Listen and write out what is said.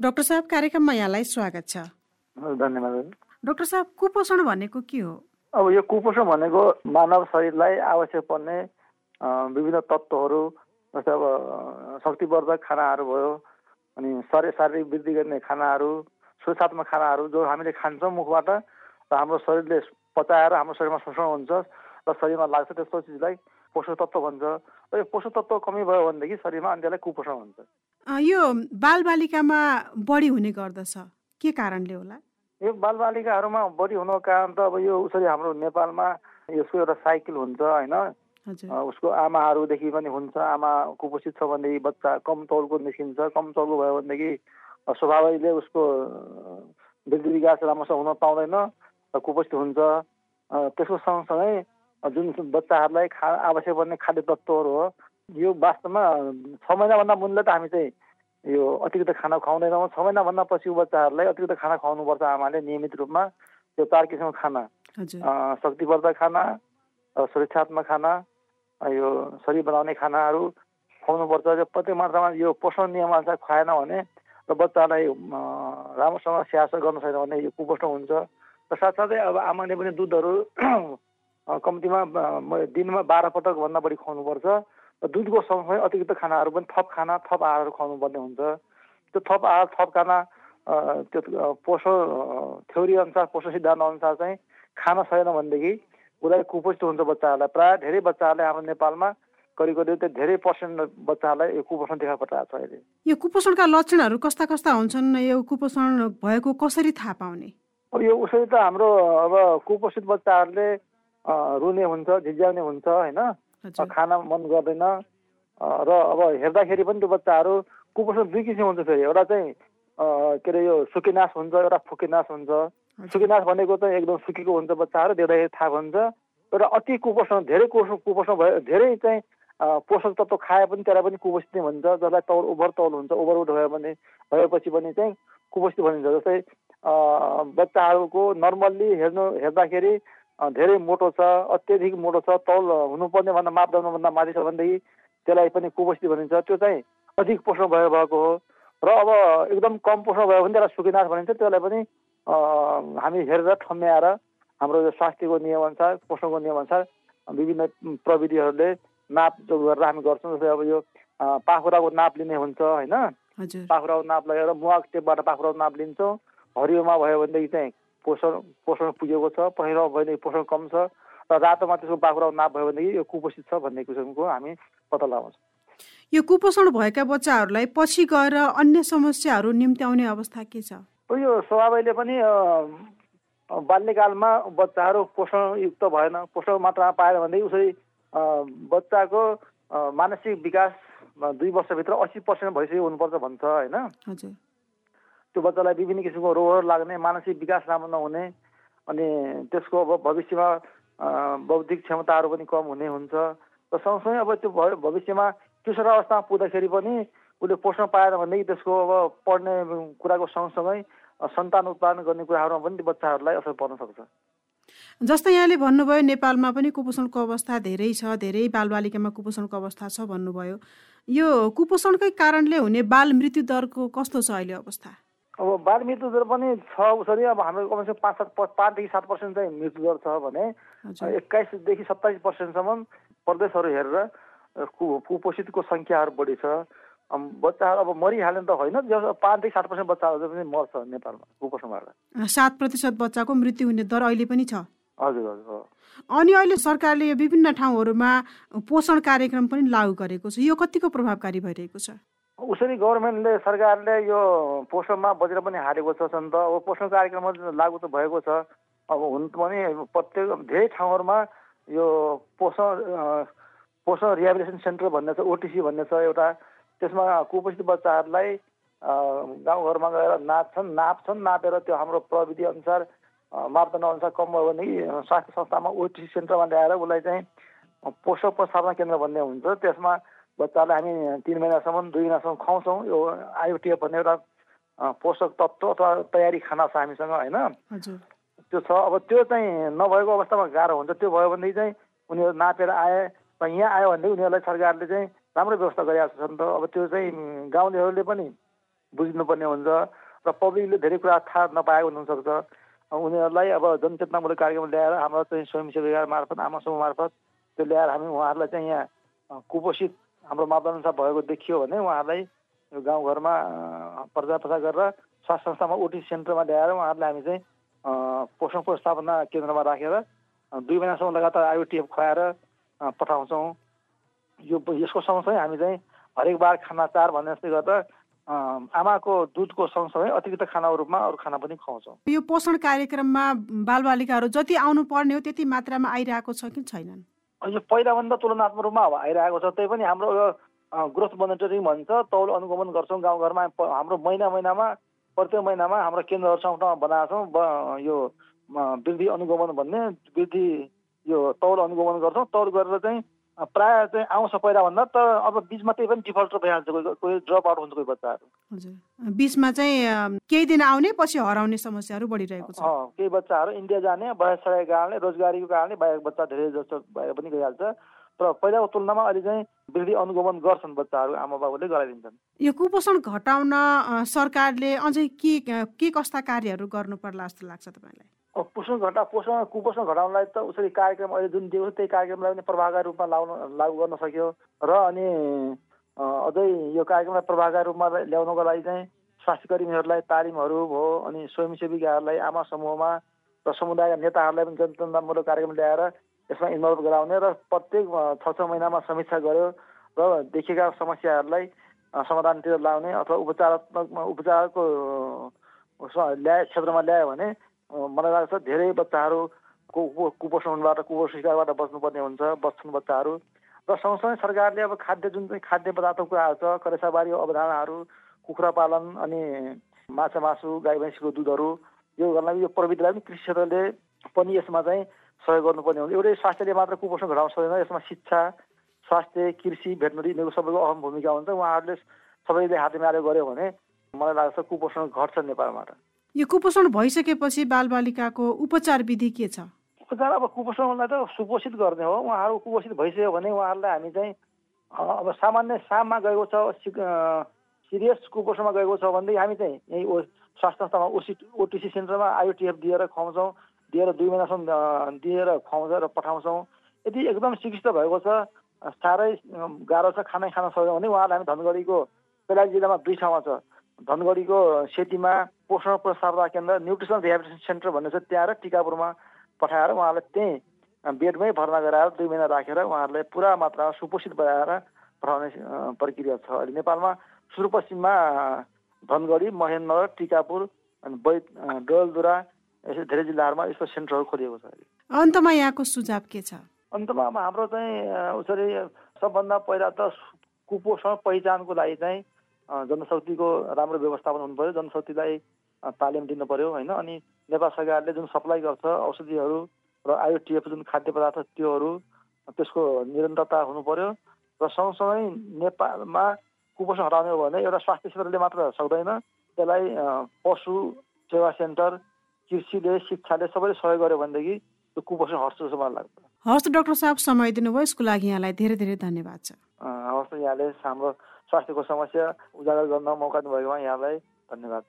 Doctor साहब कार्यक्रममा यहाँलाई स्वागत छ। धन्यवाद। डाक्टर साहब कुपोषण भनेको के हो? अब यो कुपोषण भनेको मानव शरीरलाई आवश्यक पर्ने विभिन्न तत्त्वहरू जस्तै अब शक्तिवर्धक खानाहरू भयो अनि शरीर शारीरिक वृद्धि गर्ने खानाहरू सुरक्षात्मक खानाहरू जो हामीले खान्छौँ मुखबाट र हाम्रो शरीरले पचाएर हाम्रो शरीरमा शोषण हुन्छ र शरीरमा लाग्छ त्यस्तो चिजलाई पोषक तत्त्व भन्छ। र यो पोषक तत्त्व कमी भयो भनेदेखि शरीरमा अनि त्यसलाई कुपोषण हुन्छ। यो बालबालिकामा बढी हुने गर्दछ। के कारणले होला? यो बालबालिकाहरूमा बढी हुनुको कारण त अब यो उसरी हाम्रो नेपालमा यसको एउटा साइकल हुन्छ होइन? उसको आमाहरूदेखि पनि हुन्छ। आमा कुपोषित छ भनेदेखि बच्चा कम तौलको निस्किन्छ कम तौलको भयो भनेदेखि स्वाभाविकले उसको वृद्धि विकास राम्रोसँग हुन पाउँदैन र कुपोषित हुन्छ। त्यसको सँगसँगै जुन बच्चाहरूलाई खा आवश्यक पर्ने खाद्य तत्त्वहरू हो यो वास्तवमा छ महिनाभन्दा मुनले त हामी चाहिँ यो अतिरिक्त खाना खुवाउँदैनौँ। छ महिनाभन्दा पछि बच्चाहरूलाई अतिरिक्त खाना खुवाउनुपर्छ आमाले नियमित रूपमा त्यो चार किसिमको खाना। शक्तिवर्धक खाना सुरक्षात्मक खाना यो शरीर बनाउने खानाहरू खुवाउनुपर्छ। प्रत्येक मात्रामा यो पोषण नियमअनुसार खुवाएन भने र बच्चालाई राम्रोसँग स्याहार गर्न छैन भने यो कुपोषण हुन्छ। र साथसाथै अब आमाले पनि दुधहरू कम्तीमा दिनमा बाह्र पटकभन्दा बढी खुवाउनुपर्छ। दुधको सँगसँगै अतिरिक्त खानाहरू पनि थप खाना थप आहारहरू खुवाउनु पर्ने हुन्छ त्यो थप आहार थप खाना त्यो पोषण थ्योरी अनुसार पोषण सिद्धान्त अनुसार चाहिँ खान छैन भनेदेखि उसलाई कुपोषित हुन्छ बच्चाहरूलाई प्रायः धेरै बच्चाहरूले हाम्रो नेपालमा करिब करिब त्यो धेरै पर्सेन्ट बच्चाहरूलाई यो कुपोषण देखा परिरहेको छ अहिले यो कुपोषणका लक्षणहरू कस्ता कस्ता हुन्छन् यो कुपोषण भएको कसरी थाहा पाउने अब यो उसरी त हाम्रो अब कुपोषित बच्चाहरूले रुने हुन्छ झिझ्याउने हुन्छ होइन खान मन गर्दैन। र अब हेर्दाखेरि पनि त्यो बच्चाहरू कुपोषण दुई किसिम हुन्छ फेरि। एउटा चाहिँ के अरे यो सुकिनास हुन्छ एउटा फुकिनास हुन्छ। सुकिनास भनेको चाहिँ एकदम सुकेको हुन्छ बच्चाहरू देख्दाखेरि थाहा हुन्छ एउटा अति कुपोषण धेरै कुपोषण भयो धेरै चाहिँ पोषक तत्त्व खाए पनि त्यसलाई पनि कुपोषित नै भनिन्छ जसलाई तौल ओभर तौल हुन्छ ओभरवेट भयो भने भएपछि पनि चाहिँ कुपोषित भनिन्छ। जस्तै बच्चाहरूको नर्मल्ली हेर्नु हेर्दाखेरि धेरै मोटो छ अत्याधिक मोटो छ तौल हुनुपर्ने भन्दा मापदण्डभन्दा माथि छ भनेदेखि त्यसलाई पनि कुपोषित भनिन्छ। त्यो चाहिँ अधिक पोषण भयो भएको हो। र अब एकदम कम पोषण भयो भने त्यसलाई सुकिनाश भनिन्छ। त्यसलाई पनि हामी हेरेर ठम्म्याएर हाम्रो स्वास्थ्यको नियमअनुसार पोषणको नियमअनुसार विभिन्न प्रविधिहरूले नाप जो गरेर हामी गर्छौँ। जस्तै अब यो पाखुराको नाप लिने हुन्छ होइन? पाखुराको नाप लगेर मुवाक टेपबाट पाखुराको नाप लिन्छौँ। हरियोमा भयो भनेदेखि चाहिँ पोषण पोषण पुगेको छ पहेँलो भयो भने पोषण कम छ र रातोमा त्यसको बाख्राको नाप भयो भनेदेखि यो कुपोषित छ भन्ने किसिमको हामी पत्ता लगाउँछौँ। यो कुपोषण भएका बच्चाहरूलाई पछि गएर अन्य समस्याहरू निम्त्याउने अवस्था के छ? यो स्वभावले पनि बाल्यकालमा बच्चाहरू पोषणयुक्त भएन पोषण मात्रामा पाएन भनेदेखि उसरी बच्चाको मानसिक विकास दुई वर्षभित्र अस्सी पर्सेन्ट भइसक्यो हुनुपर्छ भन्छ होइन? त्यो बच्चालाई विभिन्न किसिमको रोगहरू लाग्ने मानसिक विकास राम्रो नहुने अनि त्यसको अब भविष्यमा बौद्धिक क्षमताहरू पनि कम हुने हुन्छ। र सँगसँगै अब त्यो भविष्यमा किशोर अवस्थामा पुग्दाखेरि पनि उसले पोषण पाएन भनेदेखि त्यसको अब पढ्ने कुराको सँगसँगै सन्तान उत्पादन गर्ने कुराहरूमा पनि बच्चाहरूलाई असर पर्न सक्छ। जस्तै यहाँले भन्नुभयो नेपालमा पनि कुपोषणको अवस्था धेरै छ धेरै बालबालिकामा कुपोषणको अवस्था छ भन्नुभयो। यो कुपोषणकै कारणले हुने बाल मृत्यु दरको कस्तो छ अहिले अवस्था? अब बाल मृत्यु दर पनि छ उसरी अब हाम्रो कमसेकम पाँच सात पाँचदेखि सात पर्सेन्ट चाहिँ मृत्यु दर छ भने एक्काइसदेखि सत्ताइस पर्सेन्टसम्म प्रदेशहरू हेरेर कुपोषितको सङ्ख्याहरू बढी छ। बच्चाहरू अब मरिहाल्ने त होइन पाँचदेखि सात पर्सेन्ट बच्चाहरू पनि मर्छ नेपालमा कुपोषणबाट। सात प्रतिशत बच्चाको मृत्यु हुने दर अहिले पनि छ? हजुर हजुर अनि अहिले सरकारले विभिन्न ठाउँहरूमा पोषण कार्यक्रम पनि लागू गरेको छ। यो कतिको प्रभावकारी भइरहेको छ? उसरी गभर्मेन्टले सरकारले यो पोषणमा बजेट पनि हालेको छ नि त। अब पोषण कार्यक्रम लागु त भएको छ। अब हुन पनि प्रत्येक धेरै ठाउँहरूमा यो पोषण पोषण रिहेबिलिटेसन सेन्टर भन्ने छ ओटिसी भन्ने छ एउटा। त्यसमा कुपोषित बच्चाहरूलाई गाउँघरमा गएर नाप्छन् नाप्छन् नापेर त्यो हाम्रो प्रविधि अनुसार मापदण्ड अनुसार कम भयो भने स्वास्थ्य संस्थामा ओटिसी सेन्टरमा ल्याएर उसलाई चाहिँ पोषक प्रसारण केन्द्र भन्ने हुन्छ। त्यसमा बच्चालाई हामी तिन महिनासम्म दुई महिनासम्म खुवाउँछौँ। यो आइओटिएफ भन्ने एउटा पोषक तत्त्व अथवा तयारी खाना छ हामीसँग होइन? त्यो छ। अब त्यो चाहिँ नभएको अवस्थामा गाह्रो हुन्छ। त्यो भयो भनेदेखि चाहिँ उनीहरू नापेर आए र यहाँ आयो भनेदेखि उनीहरूलाई सरकारले चाहिँ राम्रो व्यवस्था गरिरहेको छ नि त। अब त्यो चाहिँ गाउँलेहरूले पनि बुझ्नुपर्ने हुन्छ र पब्लिकले धेरै कुरा थाहा नपाएको हुनसक्छ। उनीहरूलाई अब जनचेतनामूलक कार्यक्रम ल्याएर हाम्रो चाहिँ स्वयंसेवी मार्फत आमा समूह मार्फत त्यो ल्याएर हामी उहाँहरूलाई चाहिँ यहाँ कुपोषित हाम्रो मापदण्ड भएको देखियो भने उहाँहरूलाई गाउँघरमा प्रचार प्रसार गरेर स्वास्थ्य संस्थामा ओटी सेन्टरमा ल्याएर उहाँहरूलाई हामी चाहिँ पोषण व्यवस्थापना केन्द्रमा राखेर दुई महिनासम्म लगातार आइओटिएफ खुवाएर पठाउँछौँ। यो यसको सँगसँगै हामी चाहिँ हरेक बार खाना चार भन्ने जस्तै गर्दा आमाको दुधको सँगसँगै अतिरिक्त खानाको रूपमा अरू खाना पनि खुवाउँछौँ। यो पोषण कार्यक्रममा बालबालिकाहरू जति आउनु पर्ने हो त्यति मात्रामा आइरहेको छ कि छैनन्? यो पहिलाभन्दा तुलनात्मक रूपमा अब आइरहेको छ त्यही पनि हाम्रो ग्रोथ मोनिटरिङ भन्छ तौल अनुगमन गर्छौँ गाउँघरमा हाम्रो महिना महिनामा प्रत्येक महिनामा हाम्रो केन्द्रहरू ठाउँ ठाउँमा बनाएको छौँ यो वृद्धि अनुगमन भन्ने वृद्धि यो तौल अनुगमन गर्छौँ तौल गरेर चाहिँ प्रायः चाहिँ आउँछ पहिलाभन्दा तर अब बिचमा त्यही पनि डिफल्टर भइहाल्छ कोही कोही ड्रप आउट हुन्छ कोही बच्चाहरू। हजुर। बिचमा चाहिँ केही दिन आउने पछि हराउने समस्याहरू बढिरहेको छ। केही बच्चाहरू इन्डिया जाने बयस कारणले रोजगारीको कारणले बाहिर बच्चा धेरै जस्तो भएर पनि गइहाल्छ। तर पहिलाको तुलनामा अहिले चाहिँ वृद्धि अनुगमन गर्छन् बच्चाहरू आमा बाबुले गराइदिन्छन्। यो कुपोषण घटाउन सरकारले अझै के के कस्ता कार्यहरू गर्नु पर्ला जस्तो लाग्छ तपाईँलाई? पोषण घटा पोषण कुपोषण घटाउनलाई त उसरी कार्यक्रम अहिले जुन दिएको त्यही कार्यक्रमलाई पनि प्रभावकारी रूपमा लाउन लागू गर्न सक्यो। र अनि अझै यो कार्यक्रमलाई प्रभावकारी रूपमा ल्याउनको लागि चाहिँ स्वास्थ्य कर्मीहरूलाई तालिमहरू भयो अनि स्वयंसेविकाहरूलाई आमा समूहमा र समुदायका नेताहरूलाई पनि जनचेतनामूलक कार्यक्रम ल्याएर यसमा इन्भल्भ गराउने र प्रत्येक छ छ महिनामा समीक्षा गर्यो र देखिएका समस्याहरूलाई समाधानतिर लाउने अथवा उपचारात्मक उपचारको ल्याए क्षेत्रमा ल्यायो भने मलाई लाग्छ धेरै बच्चाहरू कुपोषणबाट कुपोषण शिकारबाट बच्नुपर्ने हुन्छ बच्छन् बच्चाहरू। र सँगसँगै सरकारले अब खाद्य जुन चाहिँ खाद्य पदार्थको कुराहरू छ करेसाबारी अवधारणाहरू कुखुरा पालन अनि माछा मासु गाई भैँसीको दुधहरू यो गर्नलाई यो प्रविधिलाई पनि कृषि क्षेत्रले पनि यसमा चाहिँ सहयोग गर्नुपर्ने हुन्छ एउटै स्वास्थ्यले मात्र कुपोषण घटाउन सक्दैन यसमा शिक्षा स्वास्थ्य कृषि भेटनरी यिनीहरूको सबैको अहम भूमिका हुन्छ उहाँहरूले सबैले हात मिलाएर गऱ्यो भने मलाई लाग्छ कुपोषण घट्छ नेपालबाट यो कुपोषण भइसकेपछि बालबालिकाको उपचार विधि के छ उपचार अब कुपोषणलाई त सुपोषित गर्ने हो उहाँहरू कुपोषित भइसक्यो भने उहाँहरूलाई हामी चाहिँ अब सामान्य साममा गएको छ सिरियस कुपोषणमा गएको छ भनेदेखि हामी चाहिँ यही स्वास्थ्य संस्थामा ओसी ओटिसी सेन्टरमा आइओटिएफ दिएर खुवाउँछौँ दिएर दुई महिनासम्म दिएर खुवाउँछ र पठाउँछौँ। यदि एकदम चिकित्सा भएको छ साह्रै गाह्रो छ खानै खान सक्यो भने उहाँलाई हामी धनगढीको बेला जिल्लामा दुई ठाउँमा छ। धनगढीको सेतीमा पोषण प्रसारता केन्द्र न्युट्रिसन रिहेबिलिटेसन सेन्टर भन्ने छ त्यहाँ र टिकापुरमा पठाएर उहाँलाई त्यहीँ बेडमै भर्ना गराएर दुई महिना राखेर उहाँहरूलाई पुरा मात्रामा सुपोषित बनाएर पठाउने प्रक्रिया छ। अहिले नेपालमा सुदूरपश्चिममा धनगढी महेन्द्र टिकापुर अनि बैत डोलदुरा यसरी धेरै जिल्लाहरूमा यस्तो सेन्टरहरू खोलिएको छ। अहिले अन्तमा यहाँको सुझाव के छ? अन्तमा अब हाम्रो चाहिँ उसरी सबभन्दा पहिला त कुपोषण पहिचानको लागि चाहिँ जनशक्तिको राम्रो व्यवस्थापन हुनु पऱ्यो। जनशक्तिलाई तालिम दिनु पऱ्यो होइन? अनि नेपाल सरकारले जुन सप्लाई गर्छ औषधिहरू र आइओटिएफ जुन खाद्य पदार्थ त्योहरू त्यसको निरन्तरता हुनु पऱ्यो। र सँगसँगै नेपालमा कुपोषण हटाउने हो भने एउटा स्वास्थ्य क्षेत्रले मात्र सक्दैन। त्यसलाई पशु सेवा सेन्टर कृषिले शिक्षाले सबैले सहयोग गर्यो भनेदेखि त्यो कुपोषण हट्छ जस्तो मलाई लाग्छ हवस् डाक्टर साहब समय दिनुभयो यसको लागि यहाँलाई धेरै धेरै धन्यवाद छ हवस् यहाँले हाम्रो स्वास्थ्यको समस्या उजागर गर्न मौका दिनुभएकोमा यहाँलाई धन्यवाद